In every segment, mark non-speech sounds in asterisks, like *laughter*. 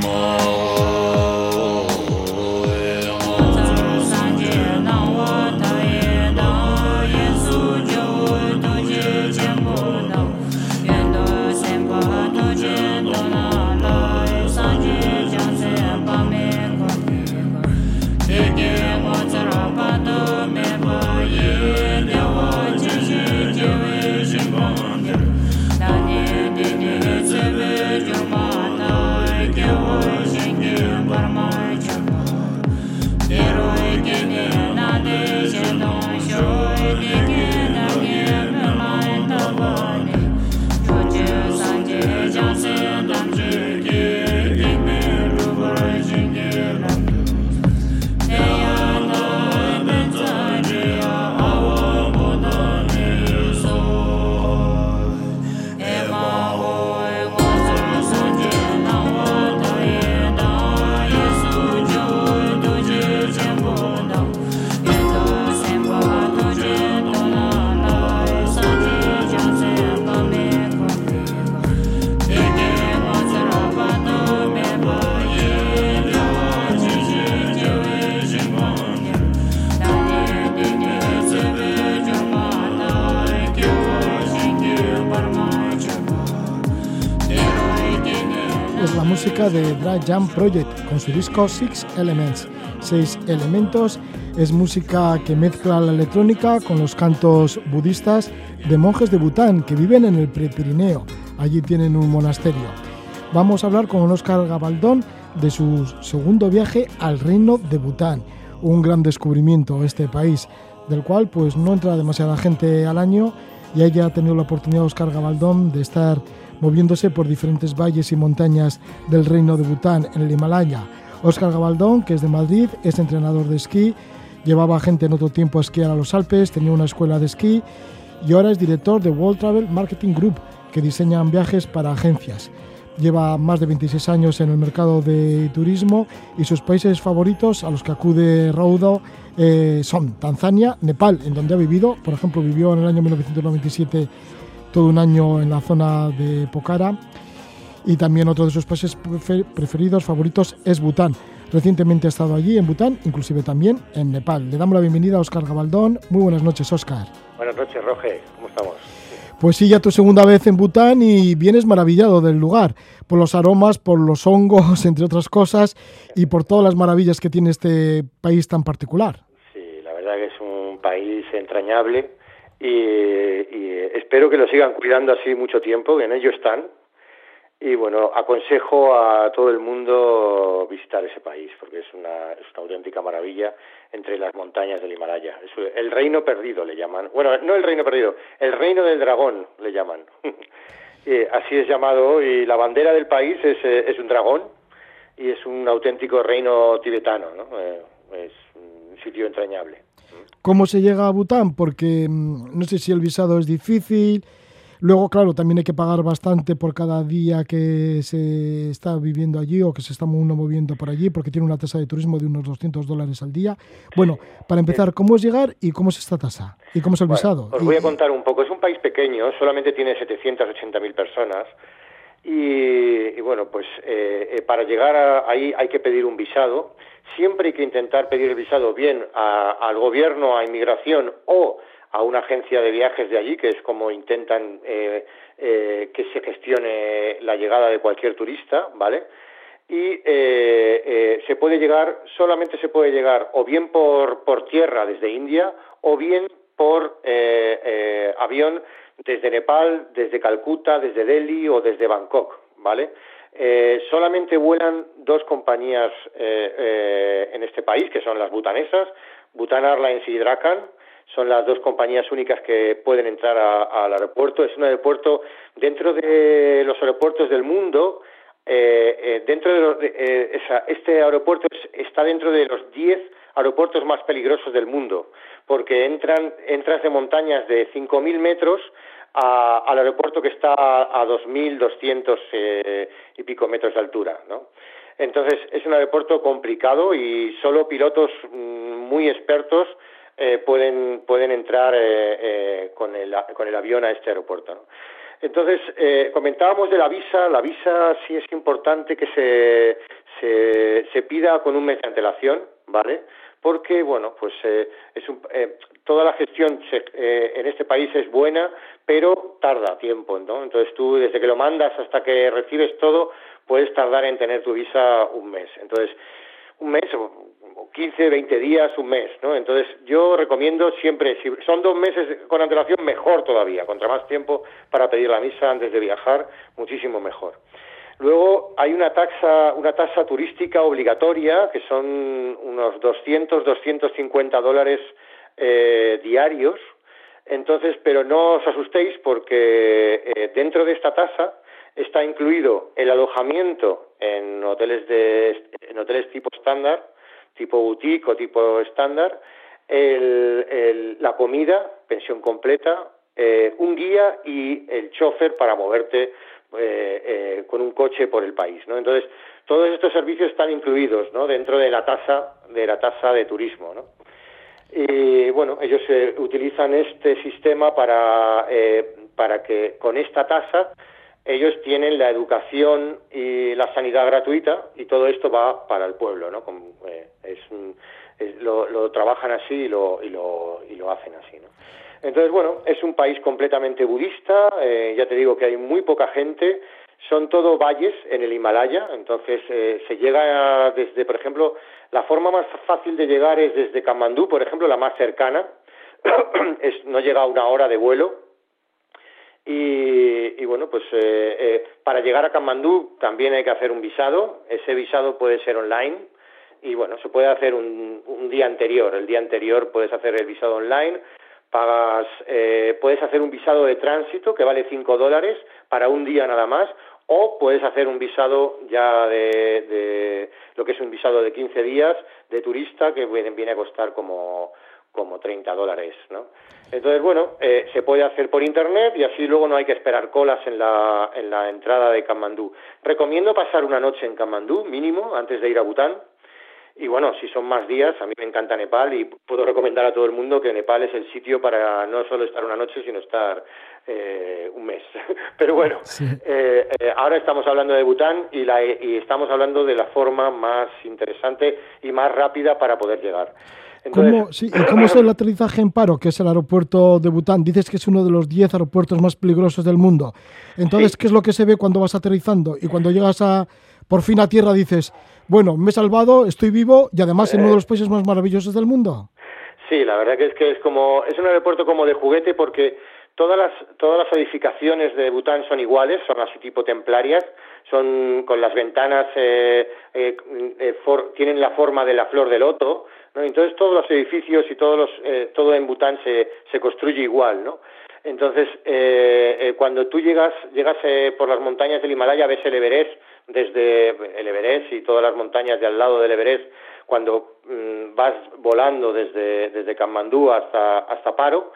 de Jam Project con su disco Six Elements, seis elementos. Es música que mezcla la electrónica con los cantos budistas de monjes de Bután que viven en el Prepirineo. Allí tienen un monasterio. Vamos a hablar con Oscar Gabaldón de su segundo viaje al reino de Bután, un gran descubrimiento este país, del cual pues no entra demasiada gente al año y ella ha tenido la oportunidad Oscar Gabaldón de estar moviéndose por diferentes valles y montañas del reino de Bután en el Himalaya. Óscar Gabaldón, que es de Madrid, es entrenador de esquí, llevaba gente en otro tiempo a esquiar a los Alpes, tenía una escuela de esquí y ahora es director de World Travel Marketing Group, que diseñan viajes para agencias. Lleva más de 26 años en el mercado de turismo y sus países favoritos a los que acude Raudo eh, son Tanzania, Nepal, en donde ha vivido, por ejemplo, vivió en el año 1997 todo un año en la zona de Pokhara y también otro de sus países preferidos, favoritos, es Bután. Recientemente ha estado allí en Bután, inclusive también en Nepal. Le damos la bienvenida a Oscar Gabaldón. Muy buenas noches, Oscar. Buenas noches, Roge. ¿Cómo estamos? Pues sí, ya tu segunda vez en Bután y vienes maravillado del lugar, por los aromas, por los hongos, *laughs* entre otras cosas, y por todas las maravillas que tiene este país tan particular. Sí, la verdad que es un país entrañable y, espero que lo sigan cuidando así mucho tiempo, que en ello están. Y bueno, aconsejo a todo el mundo visitar ese país, porque es una, es una auténtica maravilla entre las montañas del Himalaya. El reino perdido le llaman. Bueno, no el reino perdido, el reino del dragón le llaman. *laughs* así es llamado y la bandera del país es, eh, es un dragón y es un auténtico reino tibetano, ¿no? Eh, es un sitio entrañable. ¿Cómo se llega a Bután? Porque mm, no sé si el visado es difícil. Luego, claro, también hay que pagar bastante por cada día que se está viviendo allí o que se está uno moviendo por allí, porque tiene una tasa de turismo de unos 200 dólares al día. Bueno, para empezar, ¿cómo es llegar y cómo es esta tasa? ¿Y cómo es el visado? Os voy a contar un poco. Es un país pequeño, solamente tiene 780.000 personas. Y, bueno, pues eh, eh, para llegar ahí hay que pedir un visado siempre hay que intentar pedir el visado bien al gobierno, a inmigración o a una agencia de viajes de allí, que es como intentan eh, eh, que se gestione la llegada de cualquier turista, ¿vale? Y eh, se puede llegar, solamente se puede llegar o bien por, por tierra desde India o bien por avión desde Nepal, desde Calcuta, desde Delhi o desde Bangkok, ¿vale? Eh, solamente vuelan dos compañías eh, eh, en este país, que son las butanesas, Bhutan Airlines y Drakan. Son las dos compañías únicas que pueden entrar al aeropuerto. Es un aeropuerto dentro de los aeropuertos del mundo. dentro de, este aeropuerto está dentro de los 10 aeropuertos más peligrosos del mundo, porque entran, entras de montañas de 5.000 metros al aeropuerto que está a, 2.200 eh, y pico metros de altura, ¿no? Entonces es un aeropuerto complicado y solo pilotos mm, muy expertos eh, pueden pueden entrar eh, con el con el avión a este aeropuerto. Entonces, eh, comentábamos de la visa. La visa sí es importante que se, se, se pida con un mes de antelación, ¿vale? Porque, bueno, pues eh, es un, eh, toda la gestión eh, en este país es buena, pero tarda tiempo, ¿no? Entonces tú, desde que lo mandas hasta que recibes todo, puedes tardar en tener tu visa un mes. Entonces, un mes, 15, 20 días, un mes, ¿no? Entonces, yo recomiendo siempre, si son dos meses con antelación, mejor todavía, contra más tiempo para pedir la misa antes de viajar, muchísimo mejor. Luego hay una tasa, una tasa turística obligatoria, que son unos 200, 250 dólares eh, diarios. Entonces, pero no os asustéis porque eh, dentro de esta tasa está incluido el alojamiento en hoteles de en hoteles tipo estándar, tipo boutique o tipo estándar, la comida, pensión completa, eh, un guía y el chofer para moverte eh, eh, con un coche por el país, ¿no? Entonces todos estos servicios están incluidos, ¿no? Dentro de la tasa de la tasa de turismo, ¿no? Y bueno, ellos utilizan este sistema para para que con esta tasa ellos tienen la educación y la sanidad gratuita y todo esto va para el pueblo, ¿no? Eh, es, lo, trabajan así y lo, y lo, y lo hacen así, ¿no? Entonces, bueno, es un país completamente budista, eh, ya te digo que hay muy poca gente, son todo valles en el Himalaya, entonces eh, se llega desde, por ejemplo, la forma más fácil de llegar es desde Kamandú, por ejemplo, la más cercana, *clears throat* es, no llega a una hora de vuelo, y, bueno, pues eh, eh, para llegar a Kamandú también hay que hacer un visado. Ese visado puede ser online y bueno, se puede hacer un, un día anterior. El día anterior puedes hacer el visado online. Pagas, eh, puedes hacer un visado de tránsito que vale 5 dólares para un día nada más o puedes hacer un visado ya de, lo que es un visado de 15 días de turista que viene, a costar como como 30 dólares, ¿no? Entonces, bueno, eh, se puede hacer por internet y así luego no hay que esperar colas en la, en la entrada de Kamandú. Recomiendo pasar una noche en Kamandú, mínimo, antes de ir a Bután. Y bueno, si son más días, a mí me encanta Nepal y puedo recomendar a todo el mundo que Nepal es el sitio para no solo estar una noche, sino estar eh, un mes. *laughs* Pero bueno, eh, ahora estamos hablando de Bután y, la, y estamos hablando de la forma más interesante y más rápida para poder llegar. ¿Cómo, ¿Y cómo es el aterrizaje en Paro, que es el aeropuerto de Bután? Dices que es uno de los 10 aeropuertos más peligrosos del mundo. Entonces, ¿qué es lo que se ve cuando vas aterrizando? Y cuando llegas a por fin a tierra dices, bueno, me he salvado, estoy vivo y además en uno de los países más maravillosos del mundo. Sí, la verdad que es que es como es un aeropuerto como de juguete porque todas las todas las edificaciones de Bután son iguales, son así tipo templarias, son con las ventanas eh, eh, eh tienen la forma de la flor de loto, entonces todos los edificios y todos los, eh, todo en Bután se, se construye igual, ¿no? Entonces, eh, eh, cuando tú llegas, llegas por las montañas del Himalaya, ves el Everest, desde el Everest y todas las montañas de al lado del Everest, cuando mm, vas volando desde, desde hasta, hasta Paro,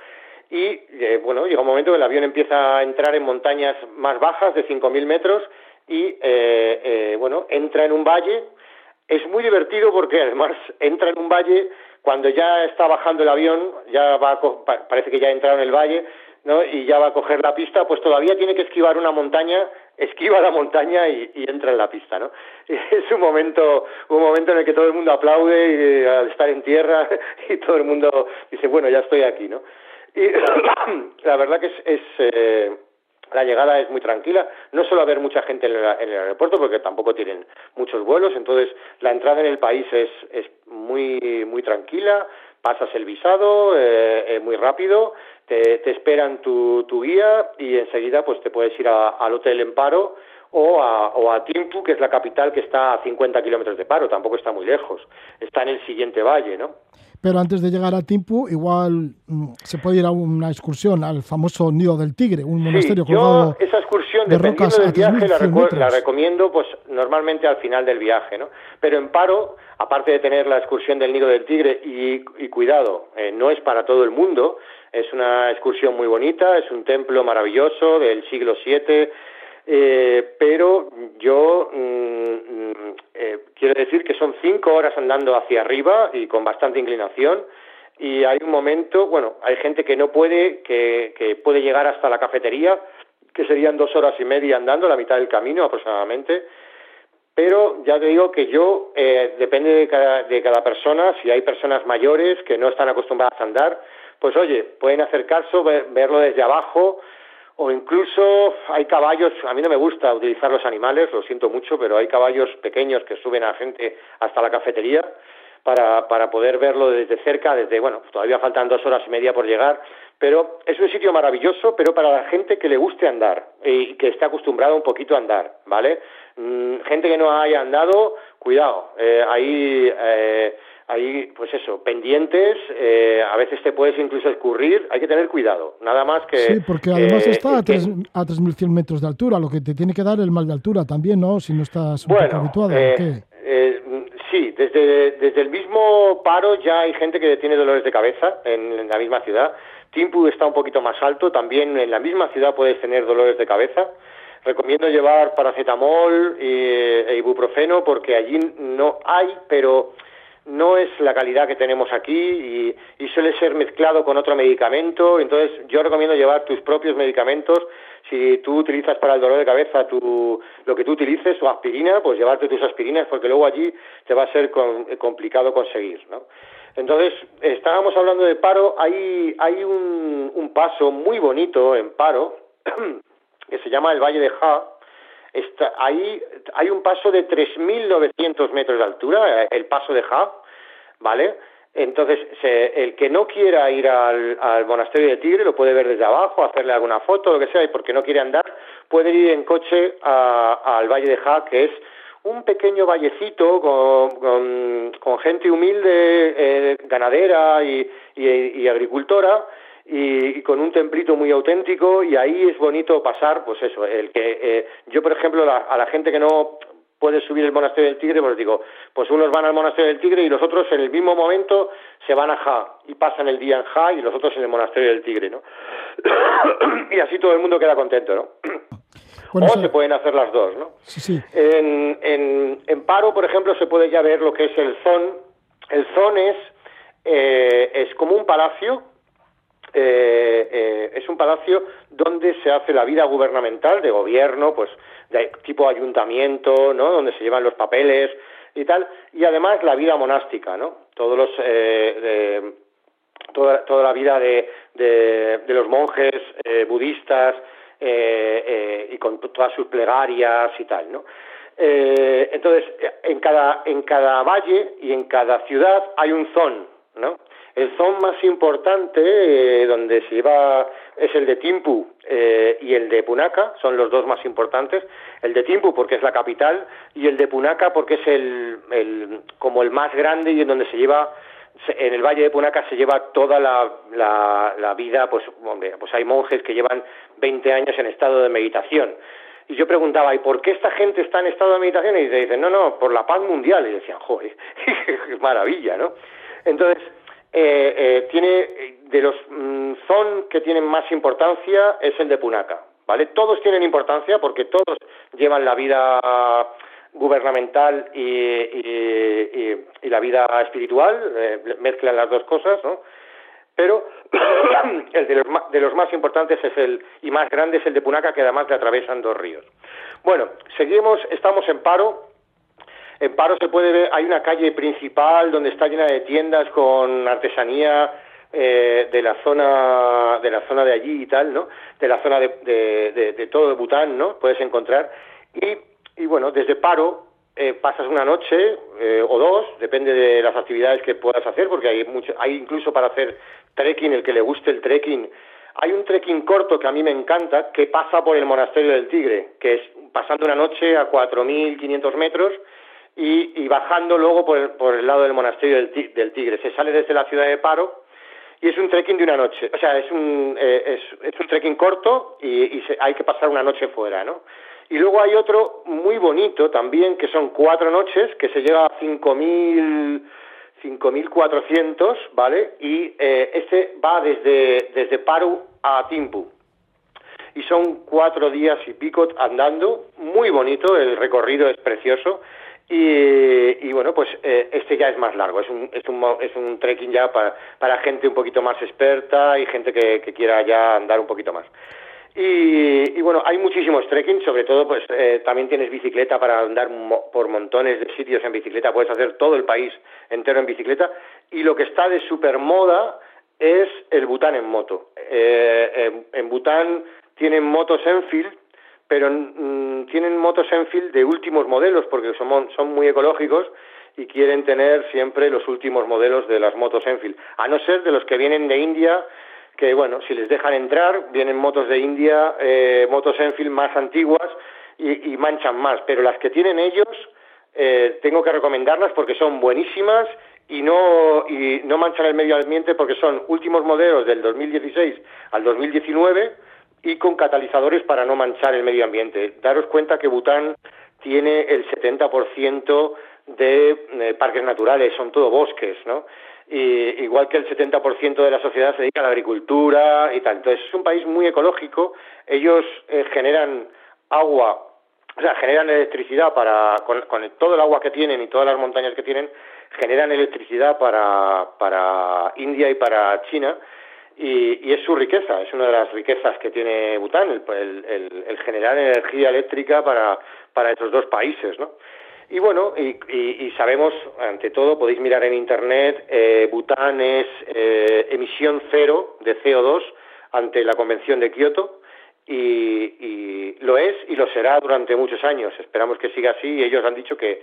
y bueno, llega un momento que el avión empieza a entrar en montañas más bajas de 5.000 metros y bueno, entra en un valle es muy divertido porque además entra en un valle cuando ya está bajando el avión, ya va parece que ya ha entrado en el valle, ¿no? Y ya va a coger la pista, pues todavía tiene que esquivar una montaña, esquiva la montaña y, entra en la pista, ¿no? *laughs* es un momento, un momento en el que todo el mundo aplaude y, al estar en tierra *laughs* y todo el mundo dice, bueno, ya estoy aquí, ¿no? Y *coughs* la verdad que es, eh, la llegada es muy tranquila, no suele haber mucha gente en el, aeropuerto porque tampoco tienen muchos vuelos, entonces la entrada en el país es, es muy, muy tranquila, pasas el visado eh, eh, muy rápido, te, te esperan tu, tu, guía y enseguida pues te puedes ir al hotel en paro o a, o a Timpu, que es la capital que está a 50 kilómetros de paro, tampoco está muy lejos, está en el siguiente valle, ¿no? Pero antes de llegar a Timpu, igual mm, se puede ir a una excursión al famoso Nido del Tigre, un monasterio sí, yo esa excursión, de dependiendo del viaje, la, recomiendo pues normalmente al final del viaje, ¿no? Pero en paro, aparte de tener la excursión del Nido del Tigre, y, cuidado, eh, no es para todo el mundo, es una excursión muy bonita, es un templo maravilloso del siglo VII, eh, pero yo mm, mm, eh, quiero decir que son cinco horas andando hacia arriba y con bastante inclinación y hay un momento, bueno, hay gente que no puede, que, que puede llegar hasta la cafetería, que serían dos horas y media andando, la mitad del camino aproximadamente. Pero ya te digo que yo, eh, depende de cada, de cada persona, si hay personas mayores que no están acostumbradas a andar, pues oye, pueden hacer caso, verlo desde abajo, o incluso hay caballos, a mí no me gusta utilizar los animales, lo siento mucho, pero hay caballos pequeños que suben a gente hasta la cafetería para, para poder verlo desde cerca, desde, bueno, todavía faltan dos horas y media por llegar, pero es un sitio maravilloso, pero para la gente que le guste andar y que esté acostumbrada un poquito a andar, ¿vale? Mm, gente que no haya andado, cuidado, eh, ahí, eh, ahí, pues eso, pendientes, eh, a veces te puedes incluso escurrir, hay que tener cuidado, nada más que... Sí, porque además está a, tres, a 3.100 metros de altura, lo que te tiene que dar el mal de altura también, ¿no? Si no estás un poco habituado. ¿qué? sí, desde, desde el mismo paro ya hay gente que tiene dolores de cabeza en la misma ciudad Timpu está un poquito más alto, también en la misma ciudad puedes tener dolores de cabeza. Recomiendo llevar paracetamol e ibuprofeno porque allí no hay, pero no es la calidad que tenemos aquí y, suele ser mezclado con otro medicamento. Entonces, yo recomiendo llevar tus propios medicamentos. Si tú utilizas para el dolor de cabeza tu, lo que tú utilices, o aspirina, pues llevarte tus aspirinas porque luego allí te va a ser complicado conseguir. Entonces, estábamos hablando de paro, hay, hay un, un paso muy bonito en paro, *clears throat* que se llama el Valle de Ja, Ahí hay un paso de 3.900 metros de altura, el paso de Ja, ¿vale? Entonces, el que no quiera ir al, monasterio de Tigre lo puede ver desde abajo, hacerle alguna foto, lo que sea, y porque no quiere andar, puede ir en coche al Valle de Ja, que es un pequeño vallecito con, gente humilde, eh, ganadera y, agricultora, y, con un templito muy auténtico y ahí es bonito pasar, pues eso, el que eh, yo por ejemplo a la gente que no puede subir el monasterio del Tigre, pues digo, pues unos van al monasterio del Tigre y los otros en el mismo momento se van a Ja y pasan el día en Ja y los otros en el monasterio del Tigre, ¿no? *coughs* y así todo el mundo queda contento, ¿no? *coughs* o se pueden hacer las dos, ¿no? Sí, sí. En, en, en, Paro, por ejemplo, se puede ya ver lo que es el ZON. El ZON es, eh, es como un palacio, eh, eh, es un palacio donde se hace la vida gubernamental, de gobierno, pues de tipo ayuntamiento, ¿no? Donde se llevan los papeles y tal, y además la vida monástica, ¿no? Todos los... De, toda, la vida de, de, los monjes budistas, eh, eh, y con todas sus plegarias y tal, ¿no? Eh, entonces, en cada, en cada valle y en cada ciudad hay un zon, ¿no? El zon más importante, donde se lleva, es el de Timpu y el de Punaca, son los dos más importantes. El de Timpu porque es la capital y el de Punaca porque es el, como el más grande y en donde se lleva en el Valle de Punaca se lleva toda la, la, vida, pues, hombre, pues hay monjes que llevan 20 años en estado de meditación. Y yo preguntaba, ¿y por qué esta gente está en estado de meditación? Y dicen, no, no, por la paz mundial. Y decían, joder, *laughs* qué maravilla, ¿no? Entonces, eh, eh, tiene, de los mm, zon que tienen más importancia es el de Punaca, ¿vale? Todos tienen importancia porque todos llevan la vida gubernamental y, la vida espiritual, eh, mezclan las dos cosas, ¿no? Pero *coughs* el de los, de los, más importantes es el y más grande es el de Punaca, que además le atravesan dos ríos. Bueno, seguimos, estamos en paro. En paro se puede ver, hay una calle principal donde está llena de tiendas con artesanía eh, de la zona de la zona de allí y tal, ¿no? De la zona de, de, de, todo Bután, ¿no? Puedes encontrar y y bueno, desde paro eh, pasas una noche eh, o dos, depende de las actividades que puedas hacer, porque hay, mucho, hay incluso para hacer trekking, el que le guste el trekking. Hay un trekking corto que a mí me encanta, que pasa por el Monasterio del Tigre, que es pasando una noche a 4.500 metros y, bajando luego por el, por el lado del Monasterio del, Tigre. Se sale desde la ciudad de Paro y es un trekking de una noche. O sea, es un, eh, es, es, un trekking corto y, se, hay que pasar una noche fuera, ¿no? Y luego hay otro muy bonito también, que son cuatro noches, que se llega a 5.000... 5.400, ¿vale? Y eh, este va desde, desde Paru a Timpu. Y son cuatro días y pico andando, muy bonito, el recorrido es precioso. Y, y bueno, pues eh, este ya es más largo, es un, es un, es un trekking ya para, para gente un poquito más experta y gente que, que quiera ya andar un poquito más. Y, bueno, hay muchísimos trekking, sobre todo pues eh, también tienes bicicleta para andar por montones de sitios en bicicleta, puedes hacer todo el país entero en bicicleta. Y lo que está de super moda es el Bután en moto. Eh, en Bután tienen motos Enfield, pero mm, tienen motos Enfield de últimos modelos porque son, son muy ecológicos y quieren tener siempre los últimos modelos de las motos Enfield, a no ser de los que vienen de India, que bueno, si les dejan entrar, vienen motos de India, eh, motos Enfield más antiguas y, manchan más, pero las que tienen ellos eh, tengo que recomendarlas porque son buenísimas y no, y no manchan el medio ambiente porque son últimos modelos del 2016 al 2019 y con catalizadores para no manchar el medio ambiente. Daros cuenta que Bután tiene el 70% de eh, parques naturales, son todo bosques, ¿no? Igual que el 70% de la sociedad se dedica a la agricultura y tal. Entonces es un país muy ecológico. Ellos eh, generan agua, o sea, generan electricidad para, con, con, todo el agua que tienen y todas las montañas que tienen, generan electricidad para, para India y para China y, es su riqueza, es una de las riquezas que tiene Bután, el, generar energía eléctrica para, para esos dos países, ¿no? Y bueno, y, sabemos, ante todo, podéis mirar en Internet, eh, Bután es eh, emisión cero de CO2 ante la Convención de Kioto y, lo es y lo será durante muchos años. Esperamos que siga así y ellos han dicho que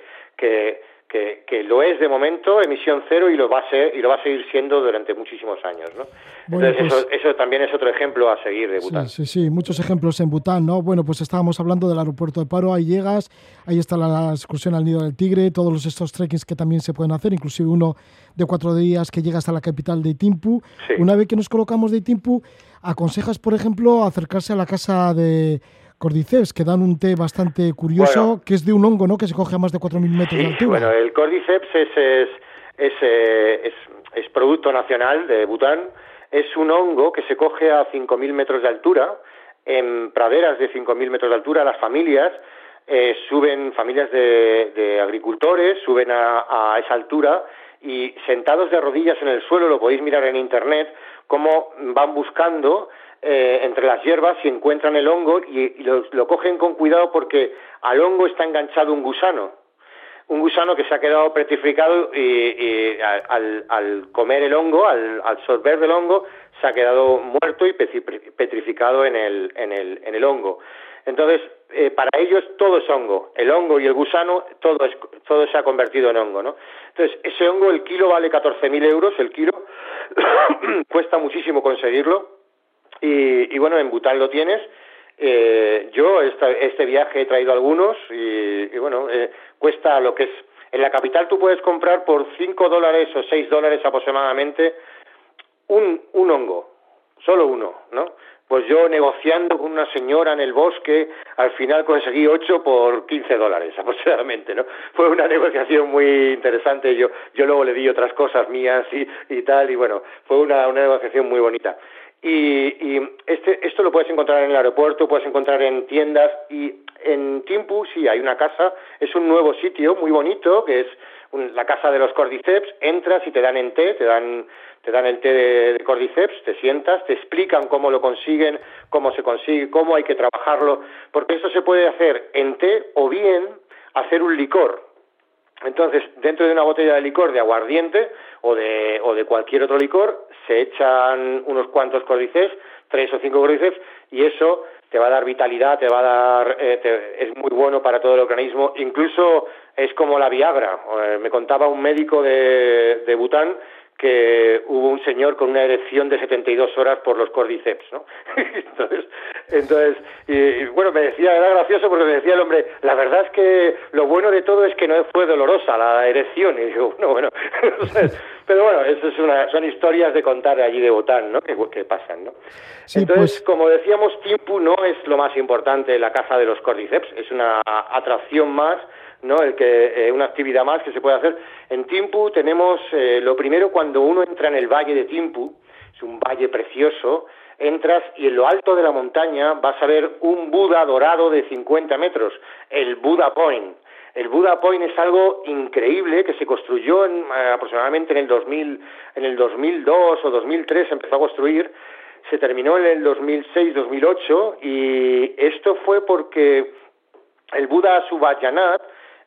que, lo es de momento, emisión cero, y lo va a ser, y lo va a seguir siendo durante muchísimos años, ¿no? Entonces pues eso, también es otro ejemplo a seguir de Bután. Sí, sí, muchos ejemplos en Bután, ¿no? Bueno, pues estábamos hablando del aeropuerto de Paro, ahí llegas, ahí está la excursión al Nido del Tigre, todos estos trekkings que también se pueden hacer, inclusive uno de cuatro días que llega hasta la capital de Itimpu. Una vez que nos colocamos de Itimpu, aconsejas, por ejemplo, acercarse a la casa de cordyceps, que dan un té bastante curioso, que es de un hongo, ¿no? Que se coge a más de 4.000 metros de altura. Bueno, el cordyceps es, es, eh, es, es, producto nacional de Bután. Es un hongo que se coge a 5.000 metros de altura, en praderas de 5.000 metros de altura. Las familias eh, suben, familias de, de agricultores, suben a, a esa altura y sentados de rodillas en el suelo, lo podéis mirar en internet, cómo van buscando eh, entre las hierbas y encuentran el hongo y, lo, cogen con cuidado porque al hongo está enganchado un gusano. Un gusano que se ha quedado petrificado y, al, comer el hongo, al absorber del hongo, se ha quedado muerto y petrificado en el, en el, en el hongo. Entonces, eh, para ellos todo es hongo. El hongo y el gusano, todo, es, todo se ha convertido en hongo, ¿no? Entonces, ese hongo, el kilo vale 14.000 euros, el kilo, *coughs* cuesta muchísimo conseguirlo y, bueno, en Bután lo tienes. Eh, yo este viaje he traído algunos y, bueno, eh, cuesta lo que es... En la capital tú puedes comprar por 5 dólares o 6 dólares aproximadamente un, un hongo, solo uno, ¿no? Pues yo negociando con una señora en el bosque, al final conseguí 8 por 15 dólares *laughs* aproximadamente, ¿no? Fue una negociación muy interesante, yo, yo luego le di otras cosas mías y, y tal, y bueno, fue una, una negociación muy bonita. Y, este, esto lo puedes encontrar en el aeropuerto, puedes encontrar en tiendas y en Timpu sí hay una casa, es un nuevo sitio muy bonito que es la casa de los cordyceps, entras y te dan en té, te dan, te dan el té de, de, cordyceps, te sientas, te explican cómo lo consiguen, cómo se consigue, cómo hay que trabajarlo, porque eso se puede hacer en té o bien hacer un licor, entonces, dentro de una botella de licor de aguardiente o de, o de cualquier otro licor, se echan unos cuantos cordyceps, tres o cinco cordyceps, y eso te va a dar vitalidad, te va a dar, eh, es muy bueno para todo el organismo, incluso es como la Viagra. Eh, me contaba un médico de, de Bután que hubo un señor con una erección de 72 horas por los cordyceps, ¿no? *laughs* entonces, entonces y, bueno, me decía, era gracioso porque me decía el hombre, la verdad es que lo bueno de todo es que no fue dolorosa la erección, y digo, no, bueno, *laughs* pero bueno, eso es una, son historias de contar allí de Botán, ¿no? Que, que pasan, ¿no? entonces, pues como decíamos, Timpu no es lo más importante la caza de los cordyceps, es una atracción más ¿no? El que, eh, una actividad más que se puede hacer. En Timpu tenemos eh, lo primero cuando uno entra en el valle de Timpu, es un valle precioso, entras y en lo alto de la montaña vas a ver un Buda dorado de 50 metros, el Buda Point. El Buda Point es algo increíble que se construyó en, eh, aproximadamente en el 2000, en el 2002 o 2003 se empezó a construir se terminó en el 2006-2008 y esto fue porque el Buda Subhayanat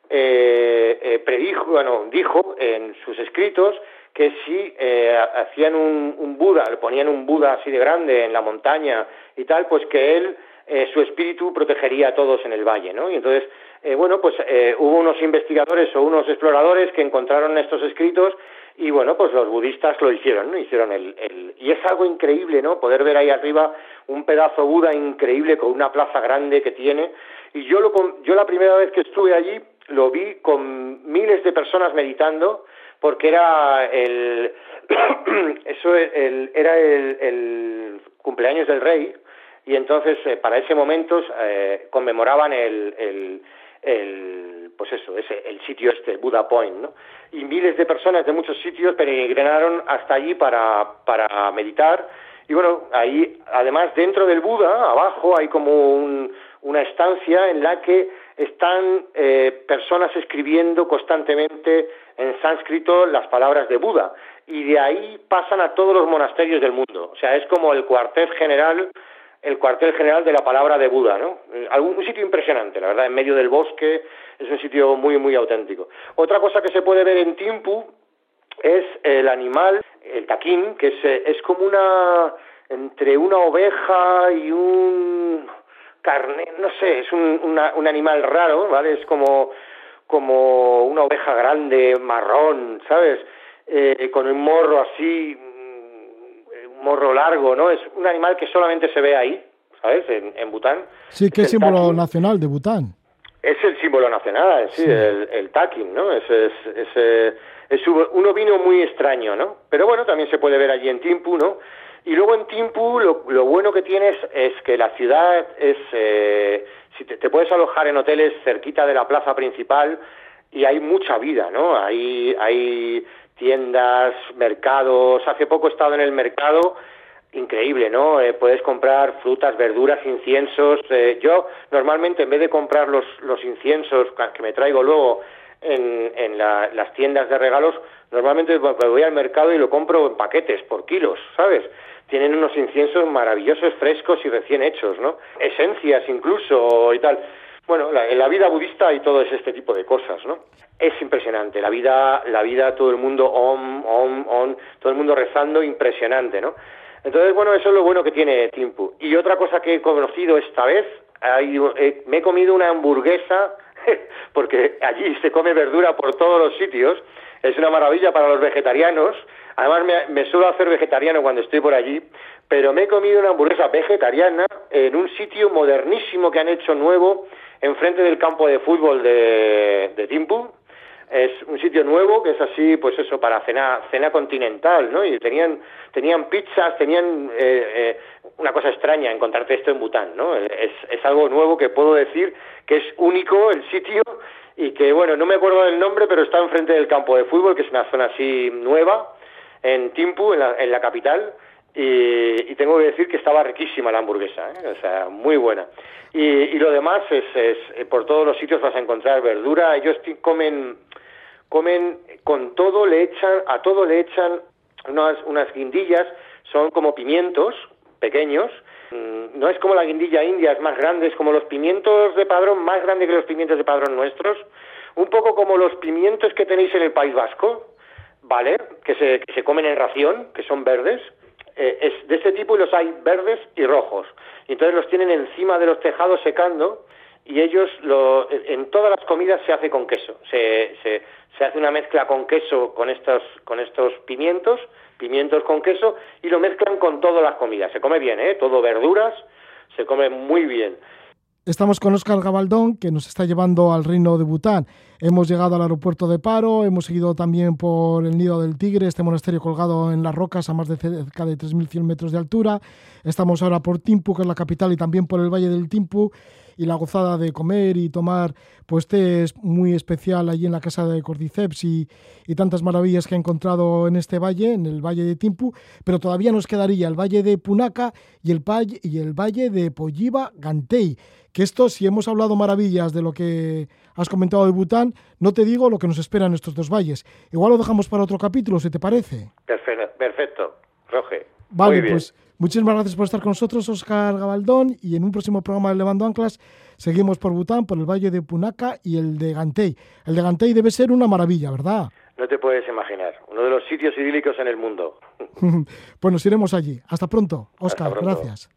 eh, eh, predijo, bueno, dijo en sus escritos que si eh, hacían un, un, Buda, le ponían un Buda así de grande en la montaña y tal, pues que él, eh, su espíritu protegería a todos en el valle, ¿no? Y entonces, eh, bueno, pues eh, hubo unos investigadores o unos exploradores que encontraron estos escritos y bueno, pues los budistas lo hicieron, ¿no? Hicieron el, el, y es algo increíble, ¿no? Poder ver ahí arriba un pedazo Buda increíble con una plaza grande que tiene. Y yo lo, yo la primera vez que estuve allí lo vi con miles de personas meditando, porque era el, *coughs* eso el, era el, el cumpleaños del rey y entonces eh, para ese momento eh, conmemoraban el, el, el, pues eso, ese, el sitio este, Buda Point. Y miles de personas de muchos sitios peregrinaron hasta allí para, para meditar. Y bueno, ahí, además, dentro del Buda, abajo, hay como un, una estancia en la que están eh, personas escribiendo constantemente en sánscrito las palabras de Buda. Y de ahí pasan a todos los monasterios del mundo. O sea, es como el cuartel general el cuartel general de la palabra de Buda, ¿no? Un sitio impresionante, la verdad, en medio del bosque, es un sitio muy, muy auténtico. Otra cosa que se puede ver en Timpu es el animal, el taquín, que es, es como una, entre una oveja y un carne, no sé, es un, una, un animal raro, ¿vale? Es como, como una oveja grande, marrón, ¿sabes? Eh, con un morro así, morro largo, ¿no? Es un animal que solamente se ve ahí, ¿sabes? En, en Bután. Sí, que es símbolo nacional de Bután. Es el símbolo nacional, sí, sí. el, el ¿no? Es, es, es, es, un ovino muy extraño, ¿no? Pero bueno, también se puede ver allí en Timpu, ¿no? Y luego en Timpu lo, bueno que tienes es que la ciudad es... Eh, si te, puedes alojar en hoteles cerquita de la plaza principal y hay mucha vida, ¿no? Hay, hay tiendas, mercados. Hace poco he estado en el mercado, increíble, ¿no? Eh, puedes comprar frutas, verduras, inciensos. Eh, yo normalmente en vez de comprar los, los inciensos que me traigo luego en, en la, las tiendas de regalos, normalmente voy al mercado y lo compro en paquetes, por kilos, ¿sabes? Tienen unos inciensos maravillosos, frescos y recién hechos, ¿no? Esencias incluso y tal. Bueno, la, en la vida budista hay todo este tipo de cosas, ¿no? Es impresionante, la vida, la vida, todo el mundo om, om, om, todo el mundo rezando, impresionante, ¿no? Entonces, bueno, eso es lo bueno que tiene Timpu. Y otra cosa que he conocido esta vez, hay, eh, me he comido una hamburguesa, *laughs* porque allí se come verdura por todos los sitios, es una maravilla para los vegetarianos, además me, suelo hacer vegetariano cuando estoy por allí, pero me he comido una hamburguesa vegetariana en un sitio modernísimo que han hecho nuevo, enfrente del campo de fútbol de, de. Es un sitio nuevo que es así, pues eso, para cena, cena continental, ¿no? Y tenían, tenían pizzas, tenían eh, eh, una cosa extraña encontrarte esto en Bután, ¿no? Es, es algo nuevo que puedo decir que es único el sitio y que, bueno, no me acuerdo del nombre, pero está enfrente del campo de fútbol, que es una zona así nueva, en Timpu, en la, en la capital, y, tengo que decir que estaba riquísima la hamburguesa, ¿eh? o sea, muy buena. Y, y lo demás es, es, eh, por todos los sitios vas a encontrar verdura, ellos comen, comen con todo, le echan, a todo le echan unas, unas guindillas, son como pimientos pequeños, mm, no es como la guindilla india, es más grande, es como los pimientos de padrón, más grande que los pimientos de padrón nuestros, un poco como los pimientos que tenéis en el País Vasco, ¿vale? Que se, que se comen en ración, que son verdes, eh, es de este tipo y los hay verdes y rojos. Y entonces los tienen encima de los tejados secando y ellos lo, en todas las comidas se hace con queso. Se, se, se hace una mezcla con queso con estos, con estos pimientos, pimientos con queso y lo mezclan con todas las comidas. Se come bien, ¿eh? Todo verduras, se come muy bien. Estamos con Oscar Gabaldón, que nos está llevando al reino de Bután. Hemos llegado al aeropuerto de Paro, hemos seguido también por el Nido del Tigre, este monasterio colgado en las rocas a más de cerca de 3.100 metros de altura. Estamos ahora por Timpu, que es la capital, y también por el Valle del Timpu, y la gozada de comer y tomar pues té es muy especial allí en la casa de Cordyceps y, y tantas maravillas que he encontrado en este valle, en el Valle de Timpu, pero todavía nos quedaría el Valle de Punaca y el, y el Valle de Polliva Gantei que esto, si hemos hablado maravillas de lo que has comentado de Bután, no te digo lo que nos espera en estos dos valles. Igual lo dejamos para otro capítulo, si te parece. Perfecto, perfecto. Roge. Vale, pues, Muchísimas gracias por estar con nosotros, Oscar Gabaldón, y en un próximo programa de Levando Anclas seguimos por Bután, por el Valle de Punaca y el de Gantey. El de Gantey debe ser una maravilla, ¿verdad? No te puedes imaginar, uno de los sitios idílicos en el mundo. *laughs* pues nos iremos allí. Hasta pronto, Oscar, gracias.